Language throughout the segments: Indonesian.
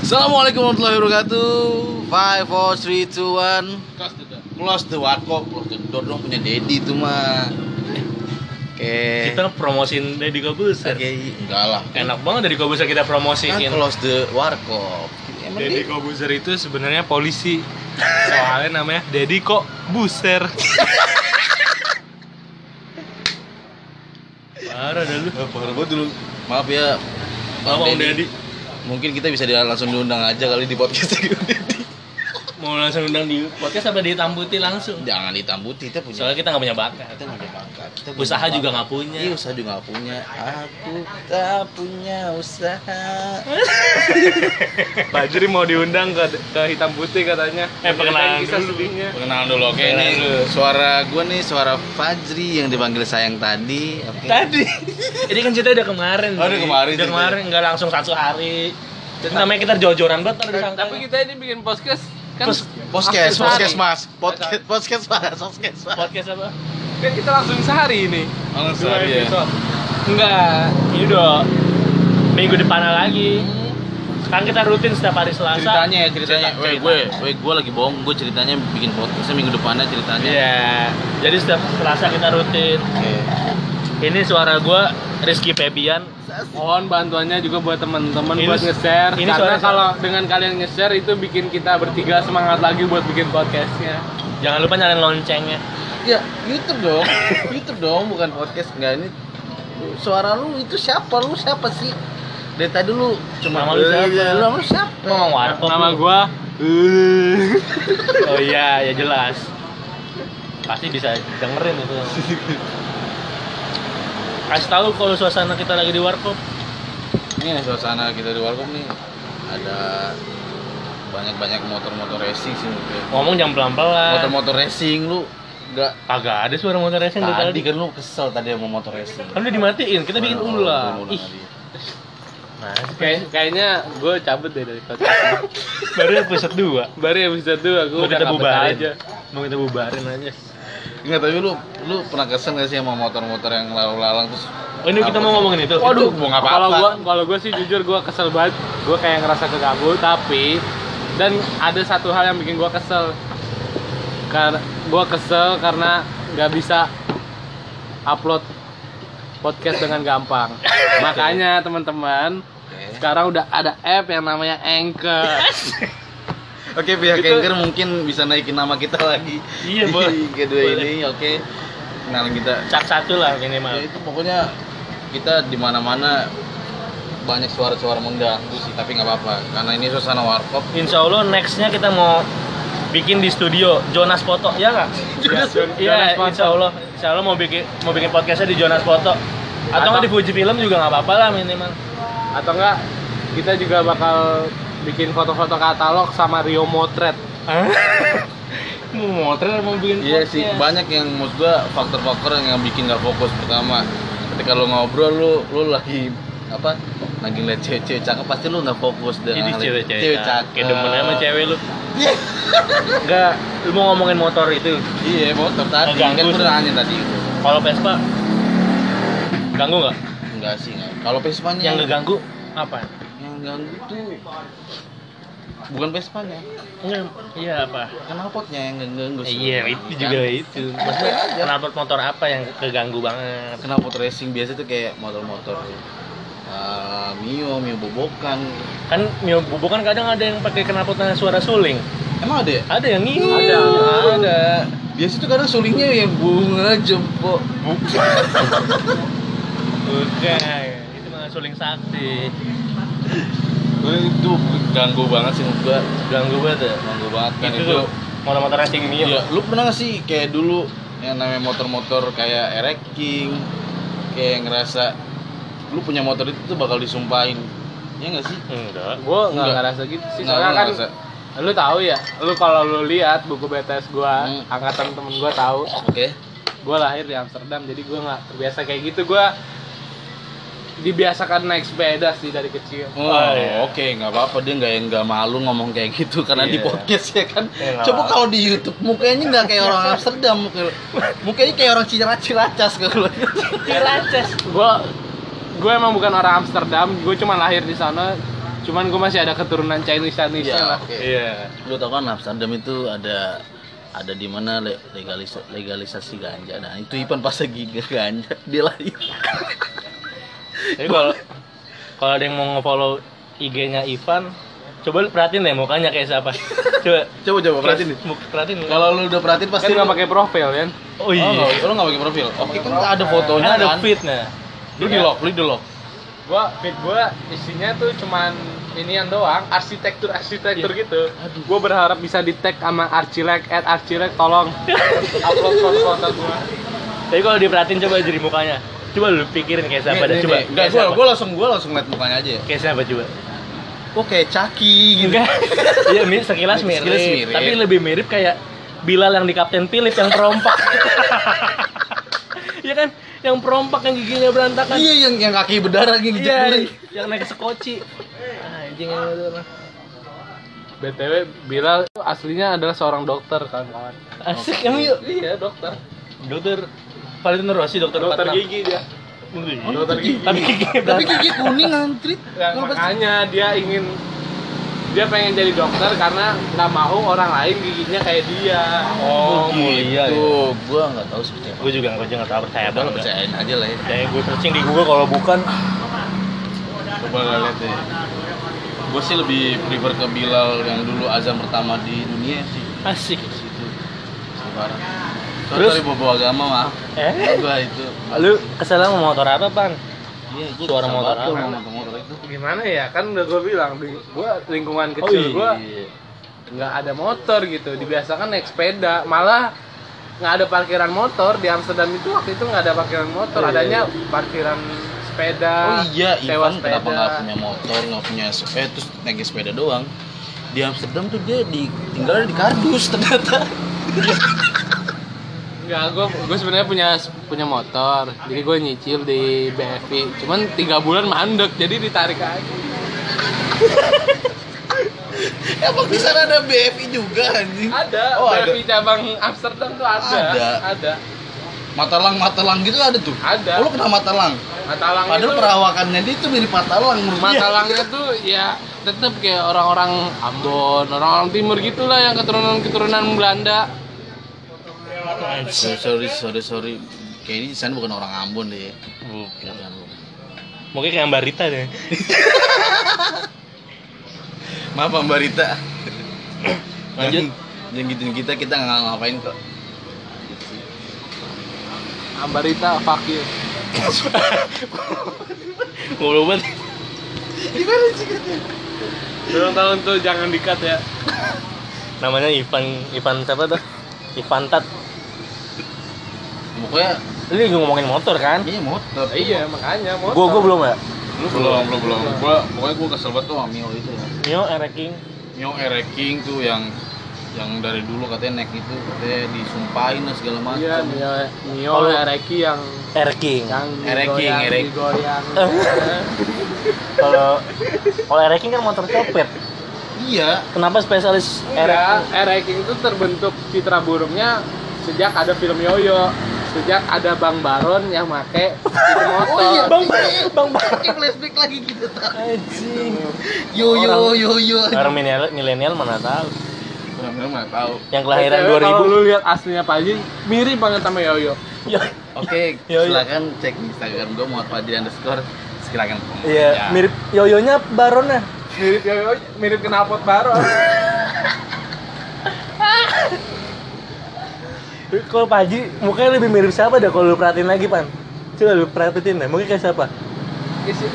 Assalamualaikum warahmatullahi wabarakatuh. Five, four, three, two, one. Close the warkop, close the door dong punya Dedi itu mah. Oke. Kita promosin Deddy Kobuser. Oke, enggak lah. Enak banget Deddy Kobuser kita Kan promosiin. close the warkop. Dia- Kobuser itu sebenarnya polisi. Soalnya namanya Deddy kok buser. Parah dah lu. Parah banget dulu. Maaf ya. Om Deddy? Mungkin kita bisa langsung diundang aja kali di podcast. Mau langsung undang di podcast apa ditambuti langsung? Jangan ditambuti, kita punya Soalnya kita nggak punya bakat. kita nggak ada bakat. Kita punya Usaha bakat. juga nggak punya. Iya, usaha juga nggak punya. Aku tak punya usaha. Fajri mau diundang ke, ke hitam putih katanya. Eh, perkenalan kisah dulu. sedihnya. Pengenalan dulu, oke Perkenalan ini dulu. suara gue nih suara Fajri yang dipanggil sayang tadi. Oke. Tadi. Ini kan cerita udah kemarin. Oh, udah kemarin Udah kemarin nggak langsung satu hari. Itu namanya kita jojoran banget disangka. Tapi kita ini bikin podcast kan Terus Podcast, podcast sehari. mas, podcast, podcast mas, podcast mas. podcast apa? Kan kita langsung sehari ini. Langsung Dua ya. Enggak, ini udah minggu depan lagi. Sekarang kita rutin setiap hari Selasa. Ceritanya ya ceritanya. Cerita- Weh gue, weh gue lagi bohong. Gue ceritanya bikin podcastnya minggu depannya ceritanya. Iya. Jadi setiap Selasa kita rutin. Oke. Ini suara gua Rizky Febian. Mohon bantuannya juga buat teman-teman buat nge-share ini karena kalau dengan kalian nge-share itu bikin kita bertiga semangat lagi buat bikin podcastnya. Jangan lupa nyalain loncengnya. Ya, YouTube dong. YouTube dong, bukan podcast. Enggak ini suara lu itu siapa? Lu siapa sih? Dari tadi lu cuma Nama lu siapa? Lu nama lu siapa? Ngomong warkop. Nama lu. gua Oh iya, ya jelas. Pasti bisa dengerin itu. Kasih tahu kalau suasana kita lagi di warkop. Ini nih suasana kita di warkop nih. Ada banyak-banyak motor-motor racing sih mungkin. Ngomong jam pelan-pelan. Motor-motor racing lu enggak Kagak ada suara motor racing tadi tadi. kan lu kesel tadi sama motor racing. Kan udah dimatiin, kita bikin Oh, ulang. ulang Ih, nah, Kayak, kayaknya gue cabut deh dari podcast. baru episode 2. Baru episode 2 gue Mau udah kita bubarin aja. Mau kita bubarin aja. Enggak, tapi lu lu pernah kesel gak sih sama motor-motor yang lalu-lalang terus Oh ini kita mau ngomongin itu. Waduh, mau nggak apa-apa. Kalau gua kalau gua sih jujur gua kesel banget. Gua kayak ngerasa keganggu tapi dan ada satu hal yang bikin gua kesel. Karena gua kesel karena nggak bisa upload podcast dengan gampang. Makanya teman-teman sekarang udah ada app yang namanya Anchor. Oke, pihak Itu- Anchor mungkin bisa naikin nama kita lagi. Iya, boleh. Di kedua ini, oke. Kenalin kita. Cak satu lah minimal. Ya, itu pokoknya kita di mana-mana banyak suara-suara mengganggu sih, tapi nggak apa-apa. Karena ini suasana warkop. Insya Allah nextnya kita mau bikin di studio Jonas Foto ya nggak? Jonas- Iya, Jonas Foto. Insya Allah, Insya Allah mau bikin mau bikin podcastnya di Jonas Foto. Atau Atau- nggak di Fuji Film juga nggak apa-apa lah minimal. Atau enggak kita juga bakal bikin foto-foto katalog sama Rio Motret. mau motret mau bikin Iya sih, banyak yang maksud gua faktor-faktor yang bikin nggak fokus pertama. Ketika lu ngobrol lu lu lagi apa? Lagi ngeliat cewek-cewek cakep pasti lu nggak fokus dengan Ini hal- cewek-cewek cewek cakep. Kayak demen sama cewek lu. Enggak, lu mau ngomongin motor itu. Iya, motor tadi kan udah nanya tadi. Kalau Vespa ganggu nggak? Enggak sih, enggak. Kalau Vespanya Yang ngeganggu apa? Yang ganggu tuh bukan Vespanya, Enggak, iya apa? knalpotnya yang ganggu. sih. Iya, itu juga itu. Maksudnya kenapa motor apa yang keganggu banget? Knalpot racing biasa tuh kayak motor-motor uh, Mio, Mio bobokan. Kan Mio Bubu kan kadang ada yang pakai knalpotnya suara suling. Emang ada ya? Ada yang ini. Ada, ada. ada. Biasa tuh kadang sulingnya yang bunga jempol. Bukan, itu mah suling sakti. Itu ganggu banget sih menurut gua. Ganggu banget ya. Ganggu banget kan Itu motor-motor racing Mio. Iya, lu pernah gak sih kayak dulu yang namanya motor-motor kayak Erek King kayak ngerasa lu punya motor itu tuh bakal disumpahin. Iya gak sih? Enggak. Gue nggak Enggak. ngerasa gitu sih. Nggak, Soalnya lu kan ngerasa. lu tahu ya, lu kalau lu lihat buku BTS gua, Hmm. angkatan temen gua tahu, Oke. gua lahir di Amsterdam, jadi gua nggak terbiasa kayak gitu. Gua dibiasakan naik sepeda sih dari kecil. Oh, Oh, iya. oke, nggak apa-apa dia nggak nggak malu ngomong kayak gitu karena di Iya. podcast ya kan. Nggak Coba kalau di YouTube mukanya nggak kayak orang Amsterdam, muka- mukanya kayak orang Cilacap Cilacas kalau. Cilacas. Gua gue emang bukan orang Amsterdam, gue cuma lahir di sana. cuman gue masih ada keturunan Chinese Chinese Iya, lah. Iya. Lu tau kan Amsterdam itu ada ada di mana le- legalis legalisasi ganja. Nah, itu Ipan pas lagi ganja dia lahir. Jadi kalau kalau ada yang mau nge-follow IG-nya Ivan, coba lu perhatiin deh mukanya kayak siapa. Coba Coba coba perhatiin nih. Perhatiin. Kalau lu udah perhatiin kan pasti nggak lu- pakai profil kan Oh Oh, iya. nggak, lu nggak pakai profil. Oke, kan ada fotonya Kan ada kan. fitnya. Lu di lock, lu di lock. gua feed gua isinya tuh cuman inian doang arsitektur arsitektur Iya. gitu gua berharap bisa di tag sama Archilek at Archilek tolong upload foto-foto gua Tapi kalau diperhatiin coba dari mukanya. Coba lu pikirin kayak siapa dah coba. Enggak, gua, gua langsung gua langsung liat mukanya aja ya. Kayak siapa coba? Kok kayak Caki gitu. Enggak. Iya, mi- sekilas mirip, Sekilas mirip. tapi lebih mirip kayak Bilal yang di Kapten Philip yang perompak. Iya kan? Yang perompak yang giginya berantakan. Iya, yang yang kaki berdarah yang Iya, yang naik sekoci. Anjing yang itu mah. btw Bilal itu aslinya adalah seorang dokter kawan-kawan Asik emang yuk. iya dokter Dokter Valentino Rossi, dokter dokter 46. gigi dia Oh, dokter gigi Tapi gigi Tapi gigi kuning antrit. Ya, makanya dia ingin dia pengen jadi dokter karena nggak mau orang lain giginya kayak dia Oh, mulia ya. Tuh, gua nggak tahu seperti apa. Gue juga gue juga nggak tahu percaya banget. percayain aja lah ya. Kayak gue searching di Google kalau bukan Coba lah lihat deh. Gue sih lebih prefer ke Bilal yang dulu azan pertama di dunia sih. asik. Situ. Sekarang. Terus? Dari bobo agama mah. Eh? Gua itu. Lu kesel sama motor apa, Pan? Iya, gua Suara motor apa? sama motor-motor itu. gimana ya kan udah gue bilang di gue lingkungan Oh, kecil iya. gue nggak ada motor gitu dibiasakan naik sepeda malah nggak ada parkiran motor di Amsterdam itu waktu itu nggak ada parkiran motor Oh, iya, adanya parkiran sepeda Oh iya, sewa Ivan kenapa nggak punya motor, nggak punya eh terus naik sepeda doang. Di Amsterdam tuh dia di tinggalnya di kardus ternyata. Enggak, gue gue sebenarnya punya punya motor jadi gue nyicil di BFI cuman tiga bulan mandek jadi ditarik aja Emang di sana ada BFI juga anjing. ada Oh, ada. BFI cabang Amsterdam tuh ada Ada. ada Matalang Matalang gitu ada tuh. Ada. Oh, lu kenal Matalang? Matalang Padahal itu perawakannya dia tuh mirip Matalang menurut. Matalangnya tuh ya tetap kayak orang-orang Ambon, orang-orang timur gitulah yang keturunan-keturunan Belanda. Sorry, sorry, sorry, sorry. Kayaknya di sana bukan orang Ambon deh. Bukan. Bukan. Mungkin kayak Mbak Rita deh. Maaf Mbak Rita. Lanjut. Jangan gituin kita, kita nggak ngapain kok. Ambarita fuck you. Ngobrol banget. Gimana sih katanya? Belum tahun tuh jangan dikat ya. Namanya Ivan Ivan siapa tuh? Ivan Tat. Pokoknya Ini gue ngomongin motor kan? iya motor. iya, makanya motor. Gue gue belum ya. Lu belum, belum, belum. Gua pokoknya gua kesel banget tuh sama Mio itu ya. Mio Ereking. Mio Ere King tuh yang yang dari dulu katanya naik itu katanya disumpahin lah segala macam. Iya, Mio, Mio Kalau- Ereki yang Ereking. yang Ereking, Erek. digoyang. Kalau kalau Ereking kan motor copet. Iya. Kenapa spesialis Ereking? Ereking itu terbentuk citra burungnya sejak ada film Yoyo. Sejak ada Bang Baron yang make itu motor. Oh iya, Bang, bang, bang, flashback lagi gitu. Anjing. Yo yo Orang- yo yo. Orang milenial, milenial mana tahu. Benar-benar nggak tahu. Yang kelahiran BTW, Kalau 2000. lu lihat aslinya Pak Haji, mirip banget sama Yoyo. Ya, Oke, Yo, yo. silakan cek Instagram gua Muhammad Fadli underscore silakan. Iya, Ya. mirip yoyonya Baronnya. Mirip Yoyo, mirip knalpot Baron. Kalau Pak Haji mukanya lebih mirip siapa dah kalau lu perhatiin lagi, Pan? Coba lu perhatiin deh, mungkin kayak siapa? Isi,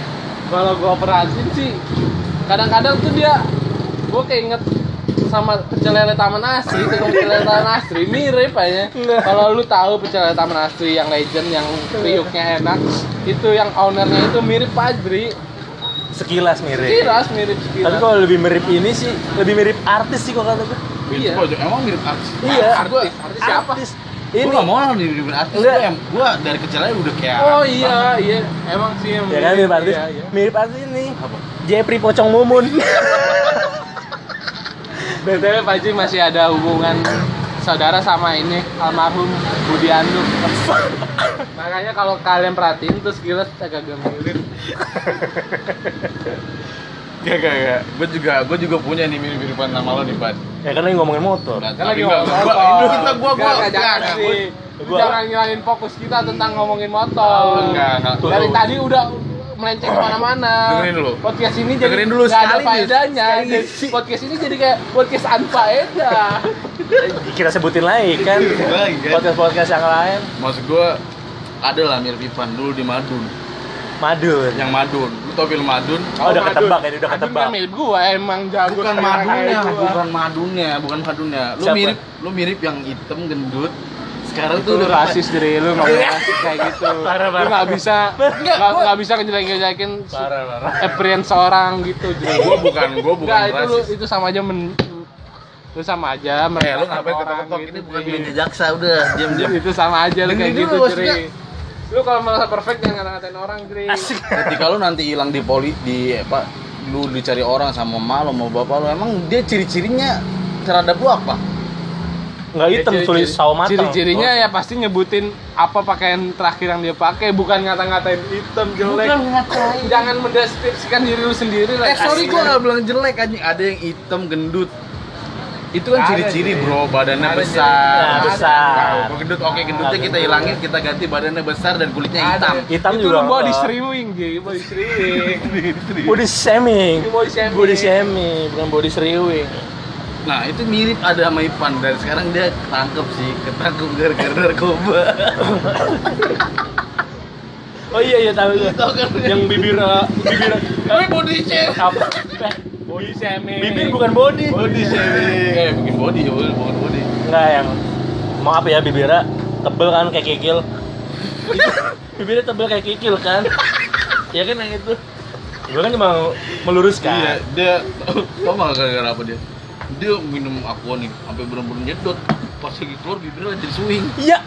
kalau gua perhatiin sih, kadang-kadang tuh dia, gua keinget sama pecel lele Taman Asri, tukang pecel lele Taman Asri mirip aja. Kalau lu tahu pecel lele Taman Asri yang legend, yang kriuknya enak, itu yang ownernya itu mirip Padri. Sekilas mirip. Kiras mirip Tapi sekilas. kalau lebih mirip ini sih, lebih mirip artis sih kok kata gue. Iya. Iya. Emang mirip artis. Iya. artis, artis siapa? Artis. Ini Ini gua nggak mau orang mirip artis. Enggak. Gua, yang, gua dari kecil aja udah kayak. Oh artis iya, banget. iya, emang sih yang ya kan mirip artis. Iya, iya. Mirip artis ini. Apa? Jepri Pocong Mumun. BTW Pak Haji masih ada hubungan saudara sama ini almarhum Budi Andung. Makanya kalau kalian perhatiin tuh sekilas agak mirip. Gak, gak, gak. Gue juga, gue juga punya nih mirip-miripan nama lo nih, Pan. Ya kan lagi ngomongin motor. Nah, Kan lagi ngomongin gua- motor. Itu kita gua, gua, Nggak, nggak, enggak, jangan sih. gua- Jangan ngilangin fokus kita tentang ngomongin motor. Enggak, enggak. Dari tadi udah melenceng ke mana-mana. Dengerin dulu. Podcast ini jadi Dengerin dulu nggak ada faedahnya. Podcast ini jadi kayak podcast anfaedah. Kita sebutin lagi kan. Lagi kan. Podcast-podcast yang lain. Maksud gue ada lah mirip Ivan dulu di Madun. Madun. Yang Madun. Lu film Madun? Oh, udah Madun. ketebak ya, udah Madun ketebak. kan milik gua emang jago Bukan madunnya, bukan madunnya, bukan madunnya. Lu Siapa? mirip, lu mirip yang hitam gendut. Sekarang itu tuh lu udah rasis dari lu nggak boleh rasis kayak gitu Parah, lu parah. nggak bisa Enggak, nggak bisa ngejelek-jelekin Parah, parah. appearance seorang gitu jadi Gua bukan, gua bukan Nggak, itu lu rasis. itu sama aja men lu sama aja Eh, lu ngapain orang ketok-ketok gitu, ini bukan meja jaksa udah, diam-diam. itu sama aja lu kayak gitu. Jri lu kalau merasa perfect jangan ngata-ngatain orang Asik. Ketika lu nanti hilang di poli di apa lu dicari orang sama emak lu mau bapak lu emang dia ciri-cirinya terhadap lu apa? Nggak hitam, Ya, ciri- tulis ciri- sawo matang. Ciri-cirinya ya pasti nyebutin apa pakaian terakhir yang dia pakai, bukan ngata-ngatain hitam jelek. ngatain. Jangan mendeskripsikan diri lu sendiri lah. Eh sorry gua nggak bilang jelek anjing, ada yang hitam gendut. Itu kan Ada, ciri-ciri bro, badannya Ada, besar. Ya, besar. Nah, gendut oke gendutnya kita hilangin, kita ganti badannya besar dan kulitnya hitam. Hitam itu juga body streaming, Ji, body streaming. Body shaming. Body shaming. Body shaming, bukan body sriwing. Nah itu mirip ada sama Ipan dan sekarang dia ketangkep sih, ketangkep gara-gara narkoba. Oh iya iya tahu. Tahu kan? Yang bibir uh, bibir Tapi body apa? Body shaming. Bibir bukan body. Body shaming. Eh bikin body ya, bukan body. Enggak yang maaf ya bibirnya tebel kan kayak kikil. bibirnya tebel kayak kikil kan. Ya kan yang itu. Gue kan cuma Iya, meluruskan. dia tau nggak gara-gara apa dia? Dia minum aqua nih, sampai bener-bener nyedot. Pas lagi keluar bibirnya jadi swing. Iya.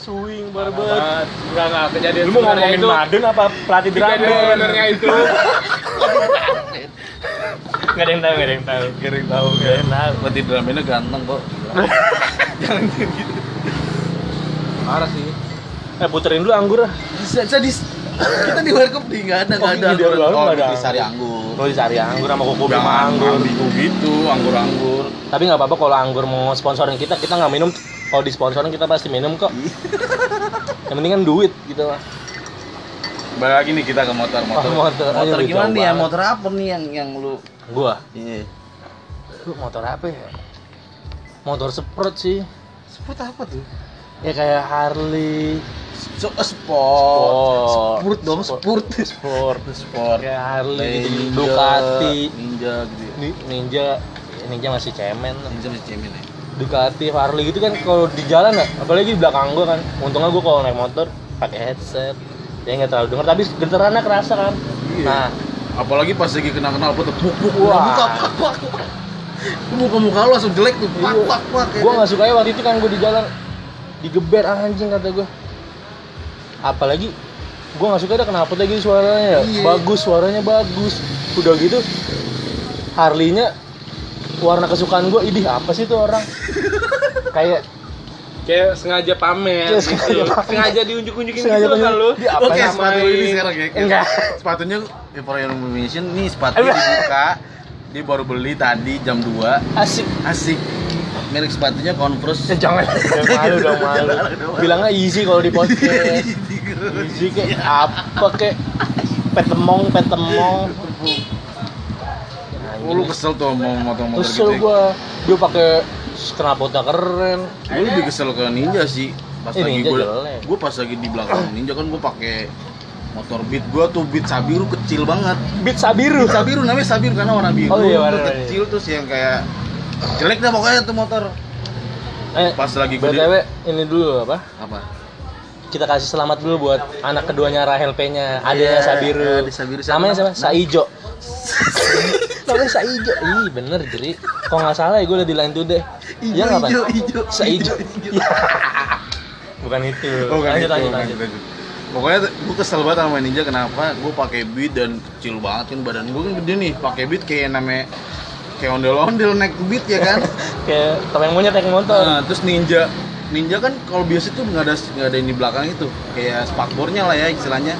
Swing barber. banget. Enggak enggak kejadian Lu mau ngomongin itu. Madun apa pelatih drama? Kejadian sebenarnya itu. Gak ada yang tahu, gak ada yang tahu. Gak ada yang tahu Gak ada yang tahu. Berarti dramanya ganteng kok. Jangan gitu. Parah sih. Eh puterin dulu anggur ah. Bisa dis. Kita di warkop nih nggak ada Oh, nggak ada di warkop Oh, di sari anggur. Mau dicari anggur sama kuku bima anggur. gitu, anggur-anggur. Tapi nggak apa-apa kalau anggur mau sponsorin kita, kita nggak minum. Kalau disponsorin kita pasti minum kok. Yang penting kan duit gitu lah. Balik lagi nih kita ke motor motor. Oh, motor. Motor lucu gimana nih ya? Motor apa nih yang yang lu? Gua, Iya. lu motor apa ya? Motor sprot sih. Sport apa tuh? Ya kayak Harley, So, eh, sport. Sport. Sport dong, sport. sport, Sport. kayak Harley. Ninja, Ducati, Ninja gitu ya. Ni- Ninja, Ninja masih cemen. Ninja masih cemen ya. Ducati, Harley gitu kan kalau di jalan ya, apalagi di belakang gua kan. Untungnya gua kalau naik motor pakai headset. Ya nggak terlalu denger, tapi getarannya kerasa kan. Iya. Nah, Apalagi pas lagi kena kenal pot, puk puk, Wah. buka pak pak. Muka muka lu langsung jelek tuh, pak Iya. pak pak. gua nggak suka ya waktu itu kan gua di jalan digeber anjing kata gua. Apalagi gua nggak suka ada kenapa lagi suaranya ya. Iya. Bagus suaranya bagus. Udah gitu Harley-nya warna kesukaan gua, idih apa sih tuh orang? Kayak Kayak sengaja pamer. Kayak gitu. sengaja pamer. Sengaja diunjuk-unjukin Sengaja gitu kan lu. Apa Oke, ya, sepatu ini sekarang ya. Enggak. Sepatunya ya your information nih sepatunya dibuka. Dia baru beli tadi jam 2. asik. Asik. Merek sepatunya Converse. Eh, jangan, jangan malu dong malu. Bilangnya easy kalau di podcast. Easy kayak apa kayak petemong petemong. Oh, lu kesel tuh mau motor-motor Kesel gitu. gua. Dia pakai knalpotnya keren. Gue lebih kesel ke Ninja sih. Pas Eh, lagi gue gue pas lagi di belakang Ninja kan gue pakai motor Beat gue tuh Beat Sabiru kecil banget. Beat Sabiru. Sabiru namanya Sabiru karena warna biru. Oh iya, warna biru. kecil terus yang kayak jelek dah pokoknya tuh motor. Eh, Pas lagi gue BTW ini dulu apa? apa? Kita kasih selamat dulu buat anak keduanya Rahel P-nya, adanya Iya, Sabiru. ada Sabiru. Namanya siapa? Saijo. Namanya Saijo. Ih, bener jadi. Kok nggak salah ya gue udah di line today. Iya ijo, ijo, Saijo. ijo. Iya. Bukan itu. Oh, kan lanjut, itu, lanjut, kan lanjut. itu. Pokoknya gue kesel banget sama Ninja kenapa? Gue pakai beat dan kecil banget kan badan gue kan gede nih. Pakai beat kayak namanya kayak ondel-ondel naik beat ya kan. Kayak topeng monyet naik motor. Nah, terus Ninja Ninja kan kalau biasa tuh nggak ada nggak ada yang di belakang itu kayak spakbornya lah ya istilahnya.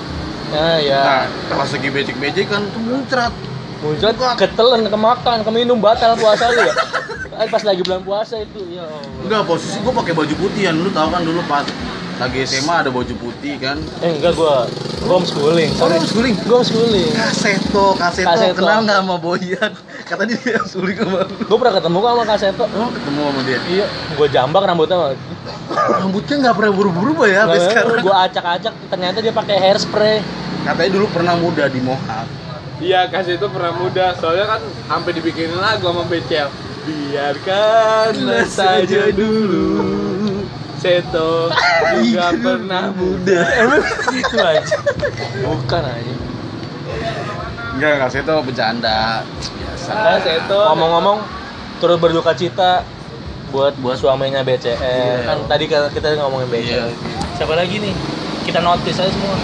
Nah, ya. Nah pas lagi becek-becek kan tuh muncrat muncul ketelan kemakan keminum batal puasa lu ya pas lagi bulan puasa itu ya Allah. Enggak, posisi gue pakai baju putih kan. Lu tahu kan dulu pas lagi SMA ada baju putih kan. eh enggak gua gua homeschooling Oh, lu homeschooling? gua homeschooling Kaseto, Kaseto, Kaseto. kenal nggak sama Boyan? Kata dia dia homeschooling sama lu. gua pernah ketemu kok sama Kak Seto Oh, ketemu sama dia. iya gua jambak rambutnya mah. Rambutnya nggak pernah buru-buru ya sampai Nah, sekarang. gua acak-acak ternyata dia pakai hairspray Katanya dulu pernah muda di Mohawk. Iya, kasih itu pernah muda. Soalnya kan sampai dibikinin lagu sama Becel. Biarkanlah saja dulu. Seto juga pernah muda. emang gitu aja bukan aja Enggak, Kaseto bercanda. Biasa. Seto. ngomong-ngomong turut berduka cita buat buat suaminya BCL Iya. kan tadi kita ngomongin BCL Iya. siapa lagi nih kita notice aja semua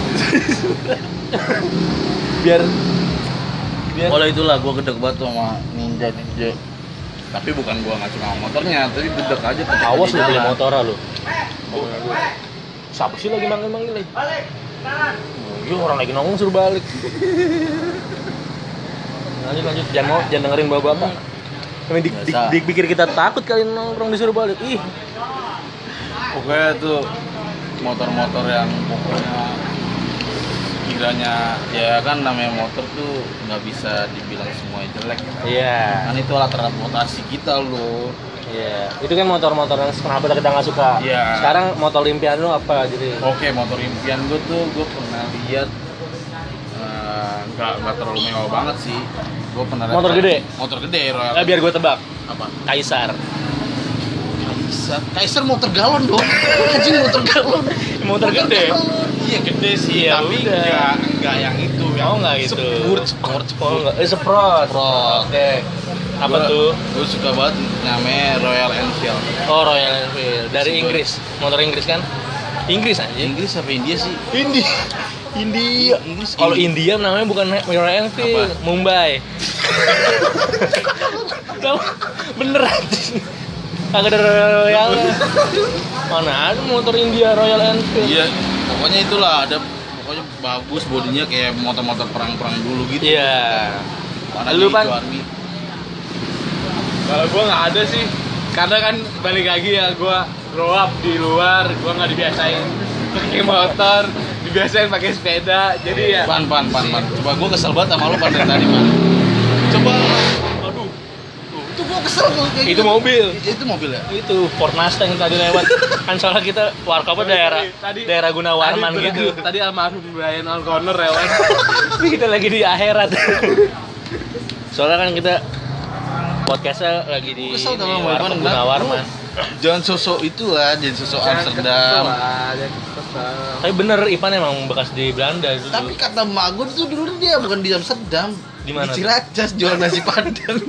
biar biar Kalau itulah gue gedek banget sama Ninja Ninja. Tapi bukan gua nggak suka motornya, tapi gedek aja awas di lu beli motor lu. Siapa sih lagi manggil manggil lagi Iya orang lagi nongkrong suruh balik. Lanjut lanjut. Jangan mau jangan dengerin bapak bapak Kami dik- pikir kita takut kali nongkrong disuruh balik. Ih. Pokoknya tuh motor-motor yang pokoknya kiranya ya kan namanya motor tuh nggak bisa dibilang semuanya jelek kan. iya Kan itu alat transportasi kita loh. Iya, itu kan motor-motor yang kenapa kita nggak suka. Iya. Sekarang motor impian lu apa jadi? Oke, motor impian gue tuh gue pernah lihat eh, nggak nggak terlalu mewah banget sih. Gue pernah lihat Motor gede? Motor gede Royal. Nah, biar gue tebak, apa? Kaisar. Kaiser. Kaiser motor galon dong. Anjing motor galon. Motor gede? galon. Iya gede sih, Iya, tapi udah. nggak nggak yang itu. Yang Oh nggak gitu. Sport, sport, Oh nggak, eh Sprot. Sprot. Oke. Apa tuh? Gue suka banget namanya Royal Enfield. Oh Royal Enfield dari. Inggris. Motor Inggris kan? Inggris aja. Inggris apa India sih? India. India. Inggris. Kalau India namanya bukan Royal Enfield, Apa? Mumbai. Tahu? Bener aja. Kagak ada Royal. Mana ada motor India Royal Enfield? Iya, pokoknya itulah ada pokoknya bagus bodinya kayak motor-motor perang-perang dulu gitu. Iya. Warna Lu, army. Kalau gua nggak ada sih. Karena kan balik lagi ya gua grow up di luar, gua nggak dibiasain pakai motor, dibiasain pakai sepeda. Jadi ya Pan, pan, pan, pan. Coba gue kesel banget sama lu pan dari tadi pan. Itu gue kesel tuh kayak Itu gitu. mobil. Itu mobil ya? Itu Ford Mustang tadi lewat. kan soalnya kita warkopnya daerah Tadi- daerah Gunawarman tadi, gitu. Tadi almarhum Brian O'Connor lewat. Ini kita lagi di akhirat. soalnya kan kita podcastnya lagi di Kesel lu, warkop. Gunawarman. Jangan sosok itu lah, jangan sosok Amsterdam. Tapi bener Ipan emang bekas di Belanda dulu. Tapi kata mak gue tuh dulu dia bukan di Amsterdam. Di mana Di? Ciracas jual nasi padang.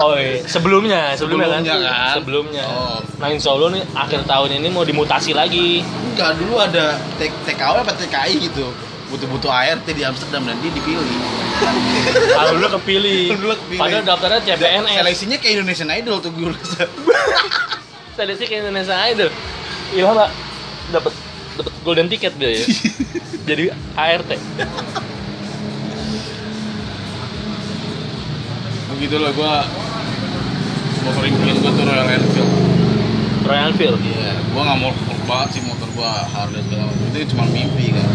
Oh iya, sebelumnya, sebelumnya, Sebelumnya kan? kan? Sebelumnya. Oh. Nah, Insya Allah nih akhir tahun ini mau dimutasi lagi. Enggak, dulu ada TKW apa TKI gitu. Butuh-butuh ART di Amsterdam dan dia dipilih. Kalau dulu kepilih. Dulu kepilih. Padahal daftarnya CPNS. Seleksinya kayak Indonesian Idol tuh gue rasa. Seleksi ke Indonesia Idol. Ilham Pak dapat dapat golden ticket dia ya. Jadi ART. Begitu lah gue motor impian gue tuh Royal Enfield. Royal Enfield. Iya, gue nggak mau banget sih motor gue Harley segala macam. Itu cuma mimpi kan.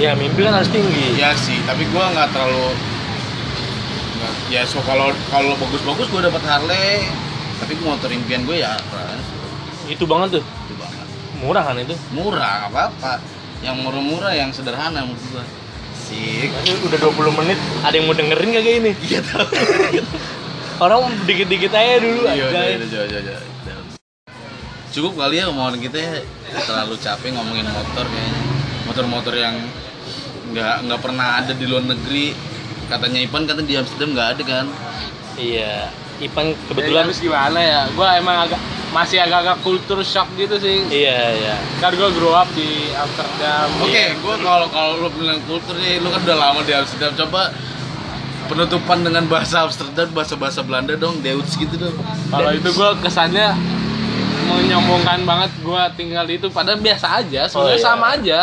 Ya mimpi kan harus tinggi. Iya sih, tapi gue nggak terlalu nggak ya so kalau kalau bagus-bagus gue dapat Harley tapi motor impian gue ya Royal Enfield Itu banget tuh. itu banget Murah kan itu. murah apa-apa yang murah-murah yang sederhana menurut gue Ini udah 20 menit, ada yang mau dengerin kagak ini? iya tahu Orang dikit-dikit aja dulu iya aja. iya iya iya iya cukup kali ya omongan kita ya. terlalu capek ngomongin motor kayaknya motor-motor yang nggak nggak pernah ada di luar negeri katanya Ipan katanya di Amsterdam nggak ada kan Iya. Ipan Kebetulan harus gimana ya? Gua emang agak masih agak-agak kultur shock gitu sih. Iya, iya. Kan gua grow up di Amsterdam. Oke, Iya. gua kalau kalau lu bilang kultur nih, lu kan udah lama di Amsterdam. Coba penutupan dengan bahasa Amsterdam, bahasa bahasa Belanda dong, Deutsch gitu dong. Kalau itu gua kesannya menyombongkan banget gua tinggal di itu padahal biasa aja, sebenarnya Oh, iya. sama aja.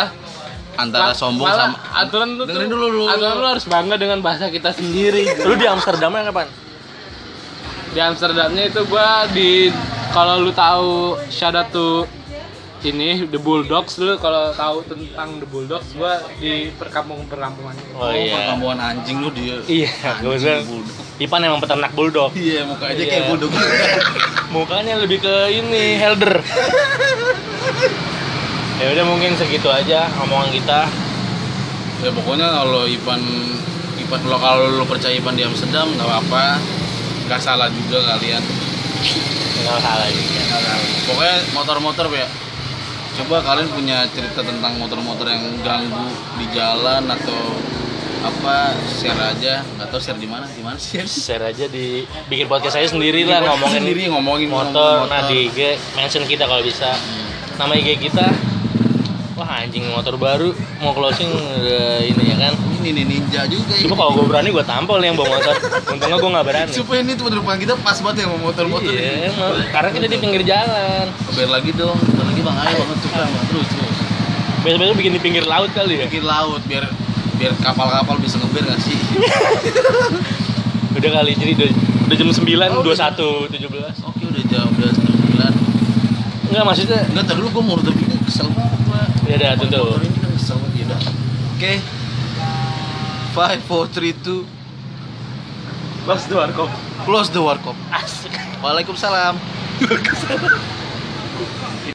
antara Ma- sombong malah sama aturan lu dengerin tuh- dulu lu aturan lu harus bangga dengan bahasa kita sendiri Lu di Amsterdamnya kapan? Di Amsterdamnya itu gua di kalau lu tahu out to ini The Bulldogs dulu kalau tahu tentang The Bulldogs gua di perkampungan perkampungannya Oh oh, iya. perkampungan anjing lu dia Iya, gue bilang. Ipan emang peternak bulldog. iya muka aja Iya. kayak bulldog Mukanya lebih ke ini helder. ya udah mungkin segitu aja omongan kita. ya pokoknya kalau Ipan Ipan lo kalau lo percaya Ipan di Amsterdam nggak apa-apa nggak salah juga kalian Nggak salah juga. Pokoknya motor-motor ya. Coba kalian punya cerita tentang motor-motor yang ganggu di jalan atau apa share aja. Nggak tahu share di mana di mana sih? Share aja di bikin podcast saya sendiri lah ngomongin sendiri ngomongin motor, ngomongin nah di IG mention kita kalau bisa. Nama IG kita. Wah anjing motor baru. Mau closing udah ini ya kan ini nih ninja juga ya. cuma kalau gue berani gue tampol yang bawa motor untungnya gue nggak berani supaya ini tuh depan kita pas banget ya mau motor-motor iya ini. emang. karena kita di pinggir jalan Biar lagi dong, biar lagi bang ayo banget tuh Bang. terus terus. besok-besok bikin di pinggir laut kali ya Bikin laut biar biar kapal-kapal bisa ngeber gak sih? udah kali jadi udah, udah jam 9 Oh, 21 17 Oke udah jam udah sembilan. enggak maksudnya Enggak dulu gue mau udah bikin kesel banget ya udah tutup Motor ini kan kesel banget ya udah. Oke. Five, four, three, two. close the warkop Close the warkop. asik Waalaikumsalam.